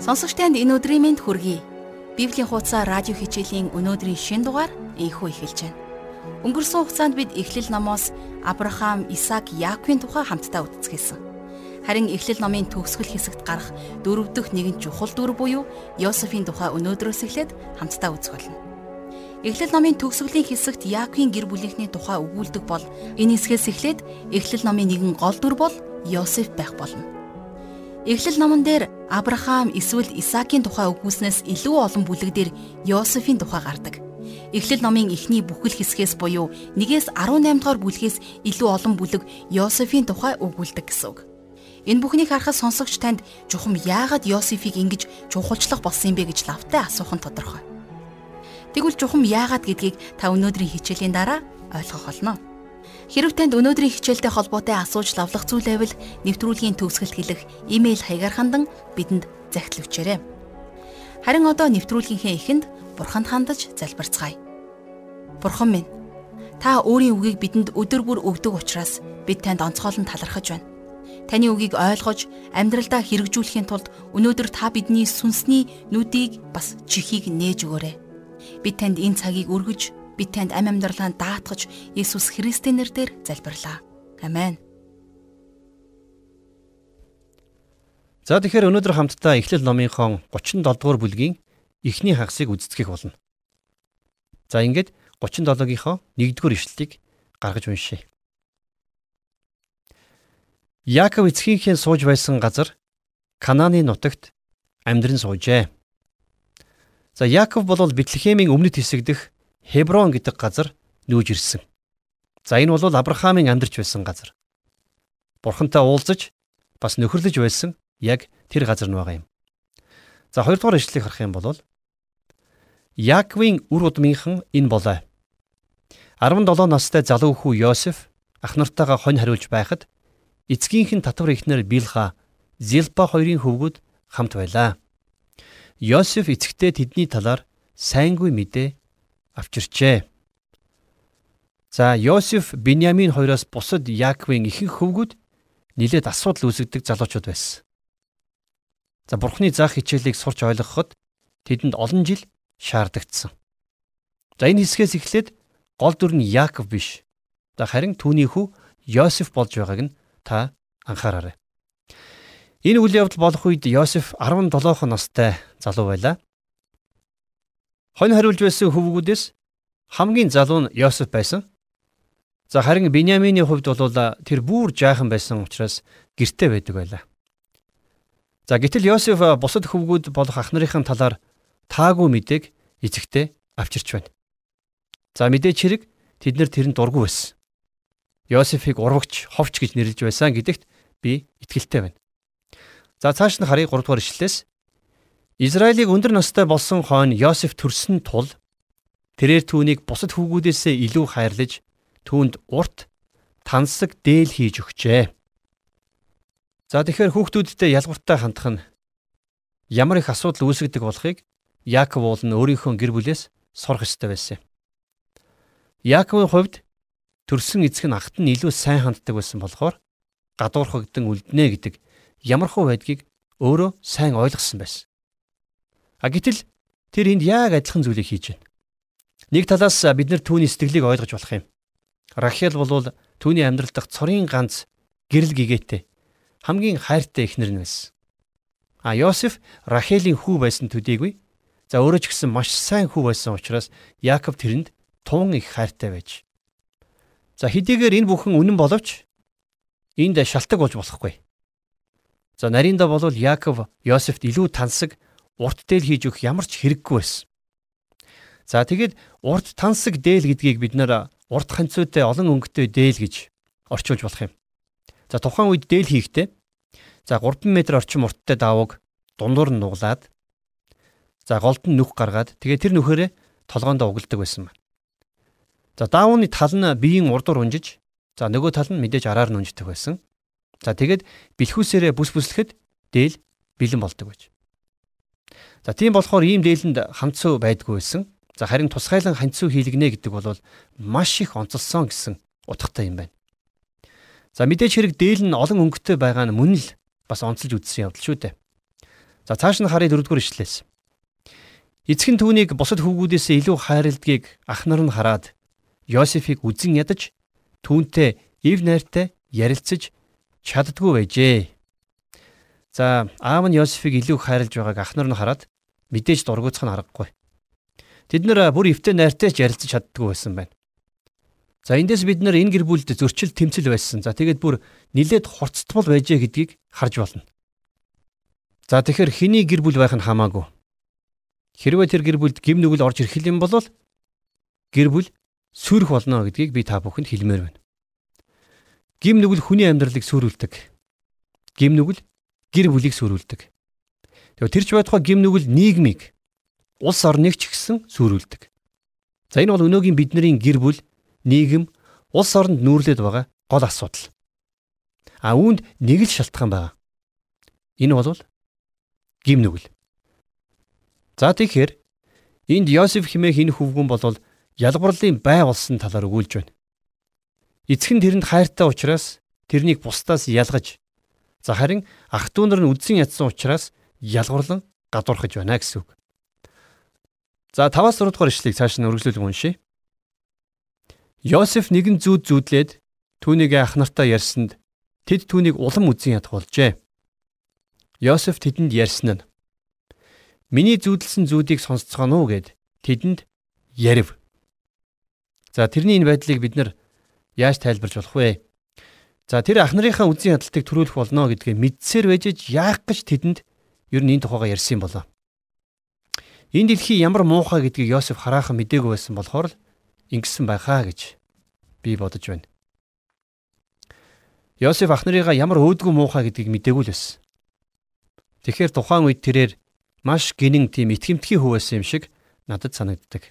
Сонсогч танд энэ өдрийн мэнд хүргэе. Библийн хуудасаа радио хичээлийн өнөөдрийн шин дугаар ийхүү эхэлж байна. Өнгөрсөн хугацаанд бид Эхлэл номоос Авраам, Исаак, Яаковын тухай хамтдаа үздэсгэсэн. Харин Эхлэл номын төгсгөл хэсэгт гарах дөрөв дэх нэгэн чухал дүр буюу Йосефийн тухай өнөөдрөөс эхлээд хамтдаа үзэх болно. Эхлэл номын төгсгөлийн хэсэгт Яаковын гэр бүлийнхний тухай өгүүлдэг бол энэ хэсгээс эхлээд Эхлэл номын нэгэн гол дүр бол Йосеф байх болно. Эхлэл номон дээр Авраам эсвэл Исаакийн тухай өгүүлснээс илүү олон бүлэг дээр Йосефийн тухай гардаг. Эхлэл номын эхний бүхэл хэсгээс буюу 1-ээс 18 дугаар бүлгээс илүү олон бүлэг Йосефийн тухай өгүүлдэг гэсэн үг. Энэ бүхнийг харахад сонсогч танд чухам яагаад Йосефийг ингэж чухалчлах болсон юм бэ гэж лавтай асуух нь тодорхой. Тэгвэл чухам яагаад гэдгийг та өнөөдрийн хичээлийн дараа ойлгох болно. Хэрв танд өнөөдрийн хичээлтэй холбоотой асууж лавлах зүйл байвал нэвтрүүлгийн төгсгөлт хэлэх имэйл хаягаар хандан бидэнд захидал өчээрэй. Харин одоо нэвтрүүлгийнхээ эхэнд Бурханд хандаж залбирцгаая. Бурхан минь, та өөрийн үгийг бидэнд өдөр бүр өгдөг учраас бид танд онцгойлон талархаж байна. Таны үгийг ойлгож, амьдралдаа хэрэгжүүлэхийн тулд өнөөдөр та бидний сүнсний нүдийг бас чихийг нээж өгөөрэй. Бид танд энэ цагийг өргөж бид танд амь амьдралаа даатгаж Есүс Христийн нэрээр залбирлаа. Амен. За тэгэхээр өнөөдөр хамтдаа Эхлэл номынхон 37 дугаар бүлгийн эхний хагасыг үздэхийг болно. За ингээд 37-гийнхоо 1-р ишлэлийг гаргаж уншъя. Яаков эцгийнхээ сууж байсан газар Канааны нутагт амьдран суужээ. За Яаков бол Бэтлехемийн өмнөд хэсэг дэх Хеброн гэдэг газар нүүж ирсэн. За энэ бол Авраамийн амьдарч байсан газар. Бурхантай уулзаж бас нөхөрлөж байсан яг тэр газар нь байгаа юм. За хоёрдугаар ишлэлийг харах юм бол Яаковын үр удмынхан энэ болоо. 17 настай залуу хүү Йосеф ах нартайгаа хонь хариулж байхад эцгийнх нь татвар ихнэр Билха, Зилпа хоёрын хөвгүүд хамт байлаа. Йосеф эцэгтэй тэдний талаар сайнгүй мэдээ авчирчээ. За Йосеф Биньямин хоёроос бусад Яаковын ихэнх хөвгүүд нилээд асуудал үүсгдэг залуучууд байсан. За Бурхны заах хичээлийг сурч ойлгоход тэдэнд олон жил шаардагдсан. За энэ хэсгээс эхлээд гол дүр нь Яаков биш. За харин түүний хүү Йосеф болж байгааг нь та анхаараарай. Энэ үйл явдал болох үед Йосеф 17 настай залуу байлаа. Хонь хариулж байсан хөвгүүдээс хамгийн залуу нь Йосеф байсан. За харин Биньямины хувьд бол тэр бүр жаахан байсан учраас гэрте байдаг байлаа. За гэтэл Йосеф бусад хөвгүүд болох ах нарын талаар таагүй мэдээг эцэгтэй авчирч байна. За мэдээч хэрэг тэд нар тэрэнд дургүй байсан. Йосефийг урвагч, ховч гэж нэрлэж байсан гэдэгт би итгэлтэй байна. За цааш нь харъя 3 дугаар ишлэлээс Израилийг өндөр настай болсон хойно Йосеф төрсөн тул тэрээр түүнийг бусад хүүгүүдээсээ илүү хайрлаж түүнд урт тансаг дээл хийж өгчээ. За тэгэхээр хүүхдүүдтэй ялгууртай хандах нь ямар их асуудал үүсгдэг болохыг Яаков уулын өөрийнхөө гэр бүлээс сурах ёстой байсан юм. Яаковын хувьд төрсэн эцэг нь ахт нь илүү сайн ханддаг байсан болохоор гадуурхагдан үлднэ гэдэг ямархуу байдгийг өөрөө сайн ойлгосон байсан. А гэтэл тэр энд яг адилхан зүйлийг хийж байна. Нэг талаас бид нар түүний сэтгэлийг ойлгож болох юм. Рахел бол түүний амьдрал дахь цорын ганц гэрэл гэгээтэй хамгийн хайртай эхнэр нь байсан. А Йосеф Рахелийн хүү байсан төдийгүй за өөрөө ч гэсэн маш сайн хүү байсан учраас Яаков тэрэнд тун их хайртай байж. За хэдийгээр энэ бүхэн үнэн боловч энд шалтак болж болохгүй. За нарийнда бол Яаков Йосефт илүү тансаг урт дээл хийж өгөх ямар ч хэрэггүй байсан. За тэгээд урт тансаг дээл гэдгийг бид нэр урт ханцуутай олон өнгөтэй дээл гэж орчуулж болох юм. За тухайн үед дээл хийхдээ за 3 м орчим урттай даавууг дундуур нь нуглаад за голд нь нүх гаргаад тэгээ тэр нүхээрээ толгоондоо угладаг байсан байна. За даавууны тал нь биеийн урдуур унжиж за нөгөө тал нь мэдээж араар нь унждаг байсан. За тэгээд бэлхүүсээрээ бүс бүслэхэд дээл бэлэн болдог байж. За тийм болохоор ийм дээлэнд хамцуу байдгүй байсан. За харин тусгайлан ханцуу хийлгэнэ гэдэг бол маш их онцлсон гэсэн утгатай юм байна. За мэдээч хэрэг дээл нь олон өнгөтэй байгаа нь мөн л бас онцлж үзсэн явдал шүү дээ. За цааш нь харъя дөрөвдүгээр ишлээс. Эцэг нь түүнийг бусад хүүгүүдээс илүү хайрладгийг ах нар нь хараад Йосефийг үзен ядаж түүнтэй ив найртай ярилцаж чаддгүй байжээ. За аав нь Йосефийг илүү хайрлаж байгааг ах нар нь хараад мэдээж дургуутсах нь аргагүй. Тэд нэр бүр эвтэй найртай ч ярилцаж чаддгүй байсан байна. За эндээс бид нар энэ гэр бүлд зөрчил тэмцэл байсан. За тэгээд бүр нилээд хурцтмал байжээ гэдгийг харж болно. За тэгэхээр хэний гэр бүл байх нь хамаагүй. Хэрвээ тэр гэр бүлд гим нүгэл орж ирэх юм бол гэр бүл сүрэх болно гэдгийг би та бүхэнд хэлмээр байна. Гим нүгэл хүний амьдралыг сүрүүлдэг. Гим нүгэл гэр бүлийг сүрүүлдэг. Тэгээ тэрч байтугай гим нүгэл нийгмийг улс орныг ч гэсэн сүрүүлдэг. За энэ бол өнөөгийн бидний гэр бүл, нийгэм, улс оронд нүүрлээд байгаа гол асуудал. А үүнд нэг л шалтгаан байна. Энэ бол гим нүгэл. За тэгэхээр энд Йосеф хэмээх энэ хөвгүн болвол ялгуурлын бай болсон талаар өгүүлж байна. Эцэг нь тэрэнд хайртай учраас тэрнийг бусдаас ялгаж за харин ах トゥ нар нь үдсэн ядсан учраас ялгуурлан гадуурхаж байна гэсэн үг. За 5-аас 6 дугаар ишлэгийг цааш нь үргэлжлүүлэн уншийе. Йосеф нэгэн зүүд зүүдлээд түүнийг ах нартаа ярьсанд тэд түүнийг улам үзэн ядах болжээ. Йосеф тэдэнд ярьсан нь Миний зүүдэлсэн зүүдийг сонсцгоно уу гэд тэдэнд ярив. За тэрний энэ байдлыг бид нар яаж тайлбарж болох вэ? За тэр ах нарынхаа үзийн хадалтыг төрүүлэх болно гэдгээ мэдсээр байж яах гэж тэдэнд ер нь энэ тухайга ярьсан болоо. Энэ дэлхий ямар муухай гэдгийг Йосеф хараахан мдээгүй байсан болохоор л ингэсэн байхаа гэж би бодож байна. Йосеф ах нарыгаа ямар өөдгөө муухай гэдгийг мдээгүй л байсан. Тэгэхээр тухайн үед тэрээр маш гинэн тийм итгэмтгий хөвөөсөн юм шиг надад санагддаг.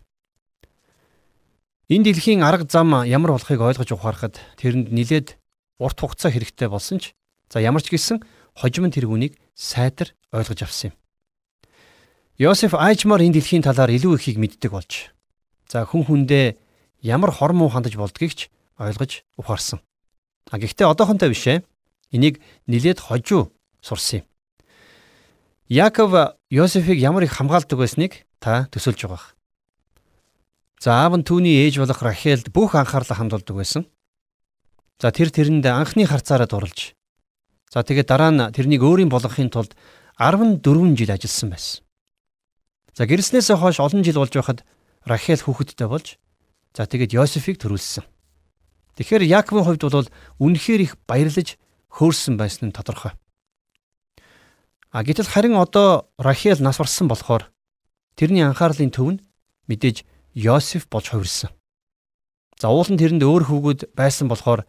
Энэ дэлхийн арга зам ямар болохыг ойлгож ухаарахад тэрэнд нилээд урт хугацаа хэрэгтэй болсон ч за ямар ч гэсэн хожим тэр үнийг сайтар ойлгож авсан юм. Йосеф Айчмар энэ дэлхийн талаар илүү ихийг мэддэг болж за хүн хүндээ ямар хор муу хандаж болдгийг ч ойлгож ухаарсан. А гэхдээ одоохонтой биш ээ. Энийг нилээд хожуу сурсан юм. Яаков Йосефийг ямар их хамгаалдаг байсныг та төсөлж байгаа. За аав нь түүний ээж болох Рахелд бүх анхаарлаа хандуулдаг байсан. За тэр тэрэнд анхны харцаараа дурлж. За тэгээд дараа нь тэрнийг өөрийн болгохын тулд 14 жил ажилласан байсан. За гэрснээсээ хойш олон жил болж байхад Рахел хүүхэдтэй болж за тэгээд Йосефийг төрүүлсэн. Тэгэхээр Яаковын хувьд бол үнэхээр их баярлаж хөөрсөн байсан нь тодорхой. А гэтэл харин одоо Рахел нас барсан болохоор тэрний анхаарлын төв нь мэдээж Йосеф болж хувирсан. За уул нь тэрэнд өөр хөвгүүд байсан болохоор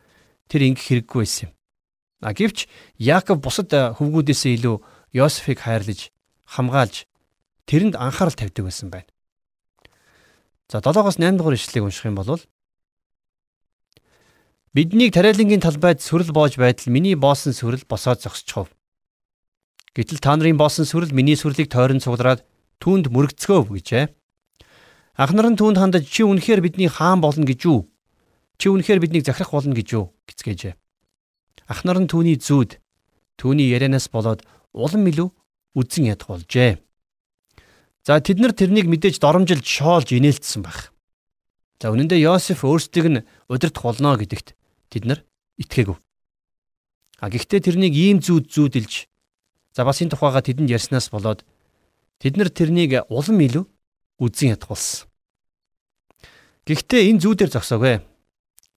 тэр ингэх хэрэггүй байсан юм. А гэвч Яаков бусад хөвгүүдээсээ илүү Йосефийг хайрлаж, хамгаалж тэрэнд анхаарал тавьдаг байсан байна. За 7-оос 8 дугаар ишлэгийг унших юм бол Биднийг тариалангийн талбайд сүрэл боож байтал миний боосон сүрэл босоод зогсчихов. Гэтэл та нарын боосон сүрэл миний сүрлийг тойрон цуглараад түүнд мөрөгцгөөв гэжээ. Ах нар нь түүнд хандаж чи үнэхээр бидний хаан болно гэж юу? Чи үнэхээр биднийг захирах болно гэж юу? гэцгээжээ. Ах нар нь түүний зүүд түүний ярианаас болоод улам илүү үдсэн ядах болжээ. За тэд нар тэрнийг мэдээж доромжилж шоолж инээлтсэн байх. За үнэн дээр Йосеф өөрсдийг нь удирдах болно гэдэгт тэд нар итгээгүй. А гэхдээ тэрнийг ийм зүүд зүүдэлж За бас энэ тухайга тэдэнд ярьснаас болоод тэд нар тэрнийг улам илүү үзэн ядах болсон. Гэхдээ энэ зүүдээр зогсоогүй.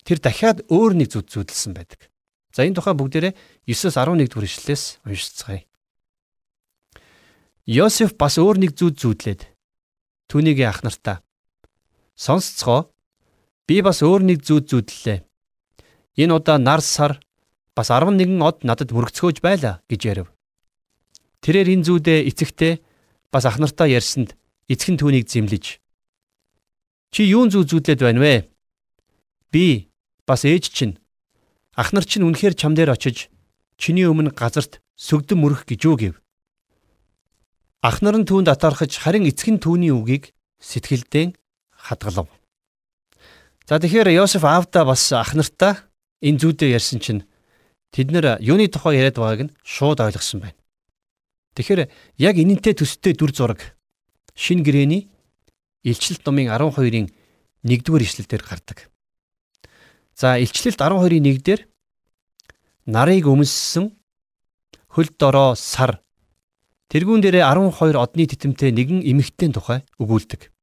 Тэр дахиад өөр нэг зүд зүүдэлсэн байдаг. За энэ тухай бүгдээрээ 9-с 11 дугаар ишлэлээс уншицгаая. Йосеф бас өөр нэг зүд зүүдлээд түүнийгээ ах нартаа сонсцгоо би бас өөр нэг зүд зүүдлээ. Энэ удаа нар сар бас 11 од надад мөргцгөөж байла гэж ярив. Тэрээр энэ зүүдээ эцэгтэй бас ах нартаа ярьсанд эцэг нь түүнийг зэмлэж Чи юун зүү зүүдлээд байна вэ? Би бас ээж чинь ах нар чинь үнэхээр чам дээр очиж чиний өмнө газарт сүгдэн мөрөх гэж юу гэв. Ах нар нь түүнд атаархаж харин эцэг нь түүний үгийг сэтгэлдээ хадгалав. За тэгэхээр Йосеф аавда бас ах нартаа энэ зүйдээ ярьсан чинь тэд нэр юуны тухай яриад байгааг нь шууд ойлгосон байна. Тэгэхээр яг энэнтэй төстэй дүр зураг шин гэрэний Илчлэлт номын 12-ын 1-р ишлэлээр гардаг. За Илчлэлт 12-ын 1-дэр нарыг өмссөн хөл дороо сар тэрүүн дээрээ 12 одны титэмтэй нэгэн эмэгтэй тухай өгүүлдэг.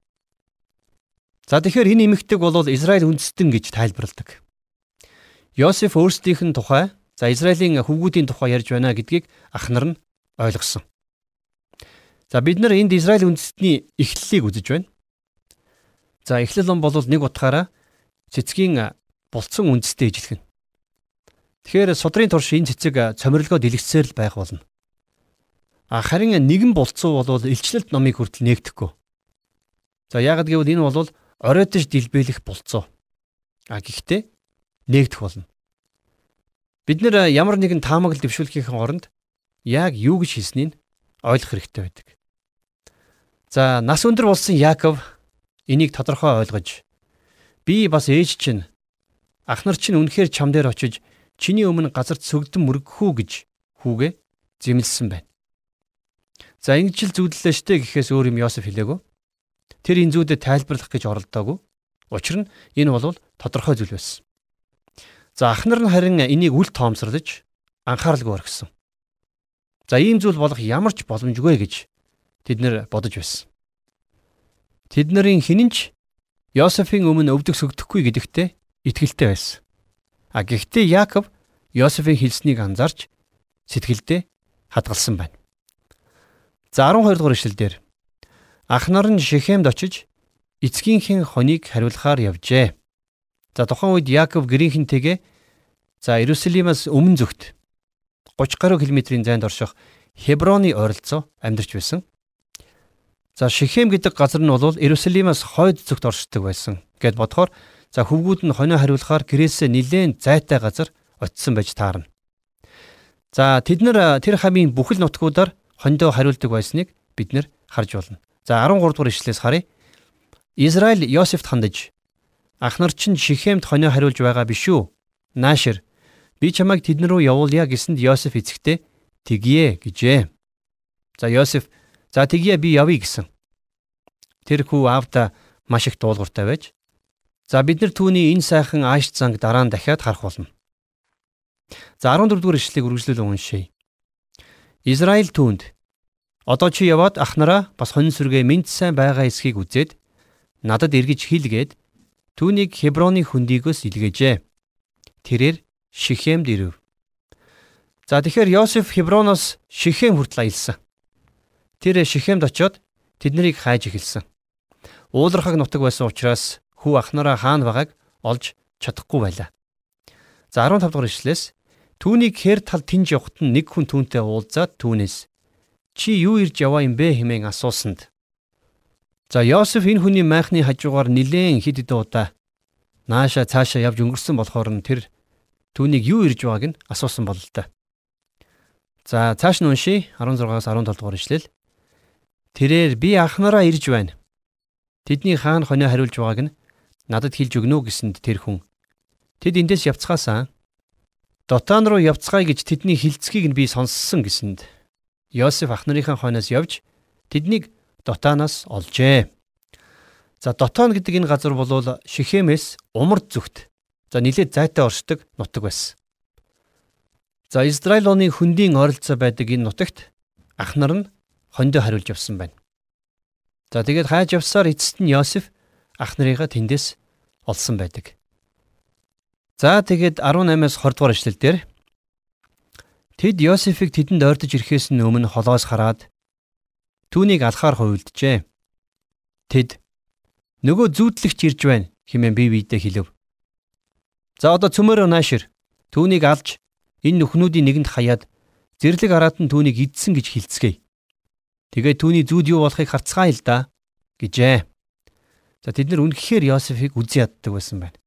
За тэгэхээр энэ эмэгтэйг бол Израиль үндэстэн гэж тайлбарладаг. Йосеф өөрсдийнх нь тухай за Израилийн хөвгүүдийн тухай ярьж байна гэдгийг ах нар нь ойлгосон. За бид нар энд Израиль үндэстний эхлэлийг үзэж байна. За эхлэл ном бол нэг утгаараа цэцгийн булцсан үндэстэй ижилхэн. Тэгэхээр судрын турш энэ цэцэг цомирлогоо дэлгэцсээр л байх болно. А харин нэгэн булцуу бол илчлэлт номыг хүртэл нээгдэхгүй. За яагад гэвэл энэ бол оройтож дэлбэлэх булцуу. А гэхдээ нээгдэх болно. Бид нэр ямар нэгэн таамаглал дэвшүүлэхийн оронд яг юу гэж хэлснийг ойлгох хэрэгтэй байдаг. За нас өндөр болсон Яаков Энийг тодорхой ойлгож би бас ээж чинь ах нар чинь үнэхээр чам дээр очиж чиний өмнө газарт сөгдөн мөргөхүү гэж хүүгээ зэмлсэн байна. За ингэж л зүудлээ штэ гэхээс өөр юм Йосеф хэлээгөө. Тэр энэ зүйдэд тайлбарлах гэж оролдоогүй. Учир нь энэ бол тодорхой зүйл байсан. За ах нар нь харин энийг үл тоомсорлож анхааралгүй орхисон. За ийм зүйл болох ямар ч боломжгүй гэж тэд нэр бодож байсан. Тэд нарын хинэнч Йосефийн өмнө өвдөг сөгдөхгүй гэдэгтээ итгэлтэй байсан. А гэхдээ Яаков Йосефийн хэлснийг анзаарч сэтгэлдээ хадгалсан байна. За 12 дугаар ишлэлдэр ах нар нь Шихемд очиж эцгийнхээ хоныг хариулахаар явжээ. За тухайн үед Яаков гэрийнхэнтэйгээ за Иерусалимаас өмнө зүгт 30 гаруй километрийн зайд орших Хеброны ойролцоо амьдарч байсан. За Шихем гэдэг газар нь бол Иерусалимаас хойд зүгт оршдог байсан гэд бодохоор за хөвгүүд нь хонио хариулахаар гэрээсээ нилээн зайтай газар очисон байж таарна. За тэд нар тэр хамын бүхэл нутгуудаар хондоо хариулдаг байсныг бид нар харж байна. За 13 дугаар ишлээс харъя. Израиль Йосефт хандаж ах нар чинь Шихемд хонио хариулж байгаа биш үү? Наашир би чамайг тэднэр рүү явуулъя гэсэнд Йосеф эцэгтэй тэгье гэжээ. За Йосеф За тэгье би явъя гэсэн. Тэр хүү аавда маш их дуулууртай байж за бид нар түүний энэ сайхан ааш занг дараа нь дахиад харах болно. За 14 дугаар ишлэгийг үргэлжлүүлэн уншъя. Израиль түүнд одоо чи яваад ах нараа бас хонин сүргээ мэд сайн байгаа эсхийг үзээд надад эргэж хэлгээд түүнийг Хеброны хөндийгөөс илгээжээ. Тэрээр Шихемд ирэв. За тэгэхээр Йосеф Хеброноос Шихем хүртэл аялсан. Тэр Шихемд очиод тэднийг хайж эхэлсэн. Уулархаг нутаг байсан учраас хүү ахнараа хаана байгааг олж чадахгүй байлаа. За 15 дугаар ишлээс түүнийг хэр тал тэнж явахт нэг хүн түүнтэй уулзаад түүнээс чи юу ирж яваа юм бэ хэмээн асуусанд. За Йосеф энэ хүний майхны хажуугаар нилээн хэд хэдэн удаа нааша цаашаа явж өнгөрсөн болохоор нь тэр түүнийг юу ирж байгааг нь асуусан бололтой. За цааш нь уншия 16-аас 17 дугаар ишлэл. Тэрээр би анхнараа ирж байна. Тэдний хаана хонио хариулж байгааг нь надад хэлж өгнө үү гэсэнд тэр хүн. Тэд эндээс явцгаасаа Дотан руу явцгаая гэж тэдний хилцгийг нь би сонссон гэсэнд Йосеф ах нарынхаа хойноос явж тэднийг Дотанаас олжээ. За Дотон гэдэг энэ газар бол Шихемээс умард зүгт. За нилээд зайтай оршдог нутаг байсан. За Израиль оны хөндийн ойролцоо байдаг энэ нутагт ах нар нь хондоо хариулж явсан байна. За тэгээд хайж явсаар эцэст нь Йосеф ах нарыгаа тэндээс олсон байдаг. За тэгээд 18-аас 20 дугаар эшлэл дээр Тэд Йосефийг тэдэнд ойртож ирэхээс нь өмнө холоос хараад түүнийг алхаар хувилджээ. Тэд нөгөө зүүдлэгч ирж байна хэмээн бие биедээ хэлв. За одоо цөмөрөө наашир түүнийг алж энэ нүхнүүдийн нэгэнд хаяад зэрлэг араат нь түүнийг идсэн гэж хилцгээе. Тэгээд түүний зүуд юу болохыг харцгаая л да гэжээ. За тэд нар үнэхээр Йосефийг үзий яддаг байсан байна.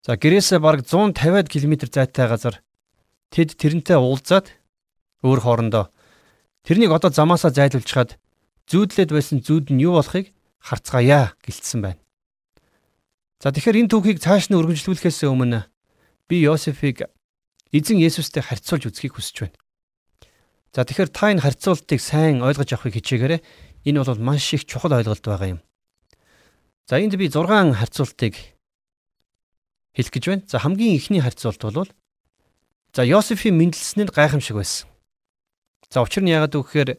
За гэрээсээ бараг 150 км зайтай газар тэд тэрнтэй уулзаад өөр хоорондоо тэрнийг одоо замаасаа зайлуулчихад зүүдлээд байсан зүуд нь юу болохыг харцгаая гэлтсэн байна. За тэгэхээр энэ түүхийг цааш нь өргөжлүүлэхээс өмнө би Йосефийг эзэн Есүстэй харьцуулж үзхийг хүсэж байна. За тэгэхээр та энэ харьцуултыг сайн ойлгож авахыг хичээгээрэй. Энэ бол маш их чухал ойлголт байгаа юм. За энд би 6 харьцуултыг хэлэх гэж байна. За хамгийн ихний харьцуулт бол за Йосефийн мэндэлснэнд гайхамшиг байсан. За учир нь яагаад вэ гэхээр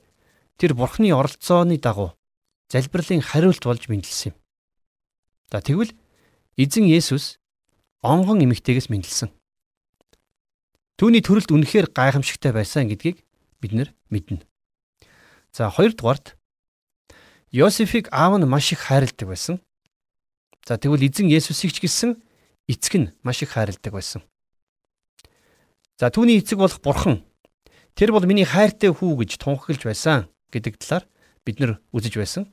тэр бурхны оролцооны дагуу залбирлын хариулт болж мэндэлсэн юм. За тэгвэл эзэн Есүс онгон эмэгтэйгээс мэндэлсэн. Түүний төрөлд үнэхээр гайхамшигтай байсан гэдгийг бид нар мэднэ. За хоёрдугаарт Йосефийг аав нь маш их хайрладаг байсан. За тэгвэл эзэн Есүсийг ч гэсэн эцэг нь маш их хайрладаг байсан. За түүний эцэг болох бурхан тэр бол миний хайртай хүү гэж тунхаглаж байсан гэдэг талаар бид нар үзэж байсан.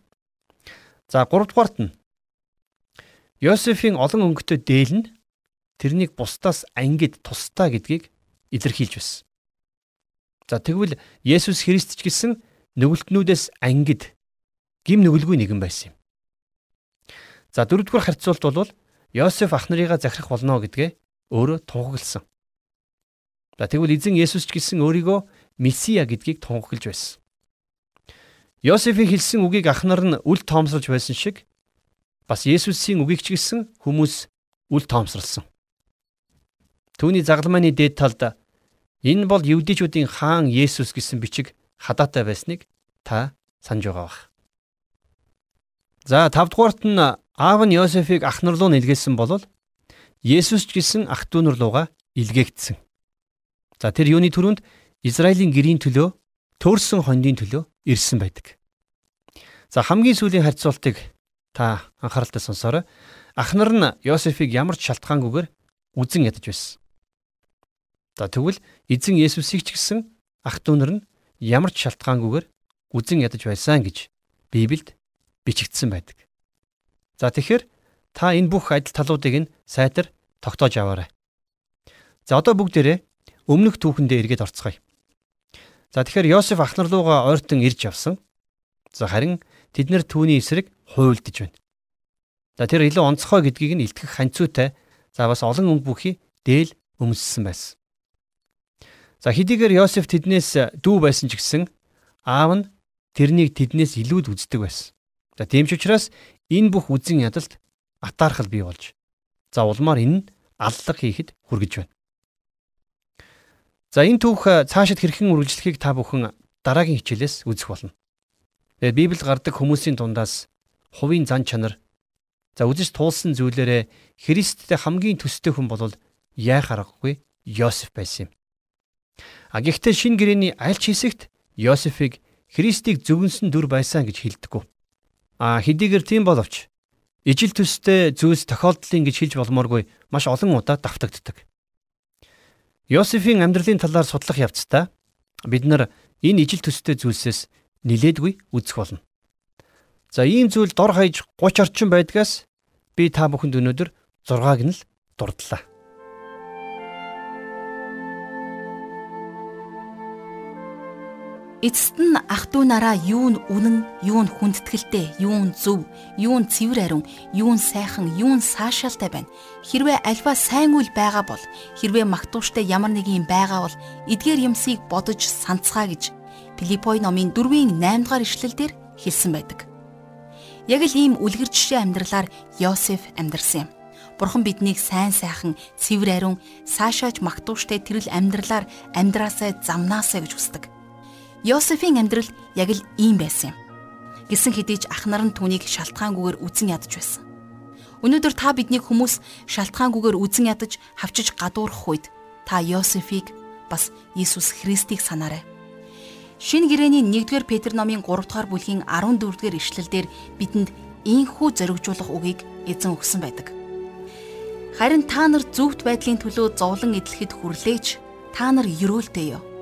За гуравдугаарт нь Йосефийн олон өнгөтэй дээл нь тэрнийг бусдаас ангид тусдаа гэдгийг илэрхийлж байсан. За тэгвэл Есүс Христ ч гэсэн нүгэлтнүүдээс ангид гим нүгэлгүй нэгэн байсан юм. За дөрөвдүгээр харьцуулт бол Йосеф ах нарыгаа захирах болно гэдгээ өөрөө тунхагласан. За тэгвэл эзэн Есүс ч гэсэн өөрийгөө Месиа гэдгийг тунхаглаж байсан. Йосефийн хэлсэн үгийг ах нар нь үл тоомсолж байсан шиг бас Есүсийн үгийг ч гэсэн хүмүүс үл тоомсорлсон. Түүний загламааны дээд талд Энэ бол евдээчүүдийн хаан Есүс гэсэн бичиг хадаатай байсныг та санаж байгаа бах. За 5 дугаарт нь аав нь Йосефийг ах нар руу нэлгээсэн бол Есүс ч гэсэн ах トゥ нар руугаа илгээгдсэн. За тэр юуны төрөнд Израилийн гэрийн төлөө төрсэн хондын төлөө ирсэн байдаг. За хамгийн сүүлийн харьцуултыг та анхааралтай сонсоорой. Ах нар нь Йосефийг ямар ч шалтгаангүйгээр үзен ядаж байсан. За тэгвэл эзэн Есүсийг ч гэсэн ах トゥ нар нь ямар ч шалтгаангүйгээр үзен ядаж байсан гэж Библиэд бичигдсэн байдаг. За тэгэхээр та энэ бүх адил талуудыг нь сайтар тогтоож аваарай. За одоо бүгдээрээ өмнөх түүхэндээ эргээд орцгоё. За тэгэхээр Йосеф ах нар руугаа ойртон ирж явсан. За харин тэд нэр түүний эсрэг хуйлдж байна. За тэр илүү онцгой гэдгийг нь илтгэх ханцуутай за бас олон өнгө бүхий дээл өмссөн байсан. За хэдийгээр Йосеф тэднээс дүү байсан ч гэсэн аав нь тэрнийг тэднээс илүүд үздэг байсан. За тийм ч учраас энэ бүх үзэн ядалт атаархал бий болж за улмаар энэ нь аллах хийхэд хүргэж байна. За энэ түүх цаашид хэрхэн үргэлжлэхийг та бүхэн дараагийн хичээлээс үзэх болно. Тэгээд Библиэд гардаг хүмүүсийн дундаас хувийн зан чанар за үзэж туулсан зүйлээрээ Христтэй хамгийн төстэй хүн бол яах аргагүй Йосеф байсан юм. А гэхдээ шин гэрээний аль ч хэсэгт Йосефийг Христийг зөвгөнсөн дүр байсан гэж хэлдэггүй. А хэдийгээр тийм боловч ижил төстэй зүйлс тохиолдлын гэж хэлж болмооргүй маш олон удаа давтагддаг. Йосефийн амьдралын талаар судлах явцдаа бид нар энэ ижил төстэй зүйлсээс нилээдгүй үзэх болно. За ийм зүйл дор хаяж 30 орчим байдгаас би та бүхэнд өнөөдөр 6-аг нь л дурдлаа. Эцэст нь ах トゥ нараа юу нь үнэн, юу нь хүндэтгэлтэй, юу нь зөв, юу нь цэвэр ариун, юу нь сайхан, юу нь саашаалтай байна. Хэрвээ альва сайн үйл байгаа бол хэрвээ магтууштай ямар нэг юм байгаа бол эдгээр юмсыг бодож санацгаа гэж Филиппой номын 4-ийн 8 дугаар ишлэлдэр хэлсэн байдаг. Яг л ийм үлгэр жишээ амьдралаар Йосеф амьдрсан юм. Бурхан биднийг сайн сайхан, цэвэр ариун, саашааж магтууштай тэрл амьдралаар амьдраасаа замнаасаа гэж хүсдэг. Йосефийн амьдрал яг л ийм байсан юм. Гисэн хэдий ч ах нар нь түүнийг шалтгаангүйгээр үзен ядаж байсан. Өнөөдөр та биднийг хүмүүс шалтгаангүйгээр үзен ядаж хавчиж гадуурх үед та Йосефийг бас Иесус Христийг санаарай. Шинэ гэрээний 1-р Петр номын 3 дугаар бүлгийн 14-р ишлэлдэр бидэнд ийхүү зоригжуулах үгийг эзэн өгсөн байдаг. Харин та нар зөвхт байдлын төлөө зовлон эдлэхэд хүрлээч та нар ерөөлтэй юу?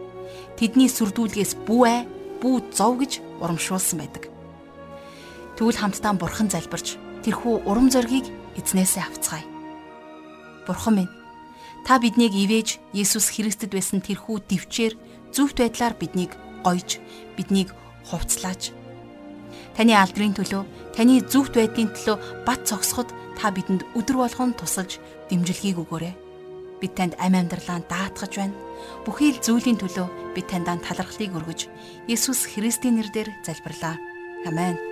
Тэдний сүрдүүлгээс бүү ай, бүү зов гэж урамшуулсан байдаг. Тэгвэл хамтдаа бурхан залбирч тэрхүү урам зоригийг эзнээсээ авцгаая. Бурхан минь та биднийг ивэж Есүс Христэд байсан тэрхүү төвчээр зөвхт байдлаар биднийг гойж, биднийг хувцлааж Таны алдрын төлөө, таны зөвхт байдлын төлөө бат цогсоход та бидэнд өдөр болгон тусалж дэмжлэгийг өгөөрэй. Бид танд амь амьдралаа даатгаж байна. Бүхий л зүйлийн төлөө бид таньдаа талархлыг өргөж Есүс Христийн нэрээр залбирлаа. Амен.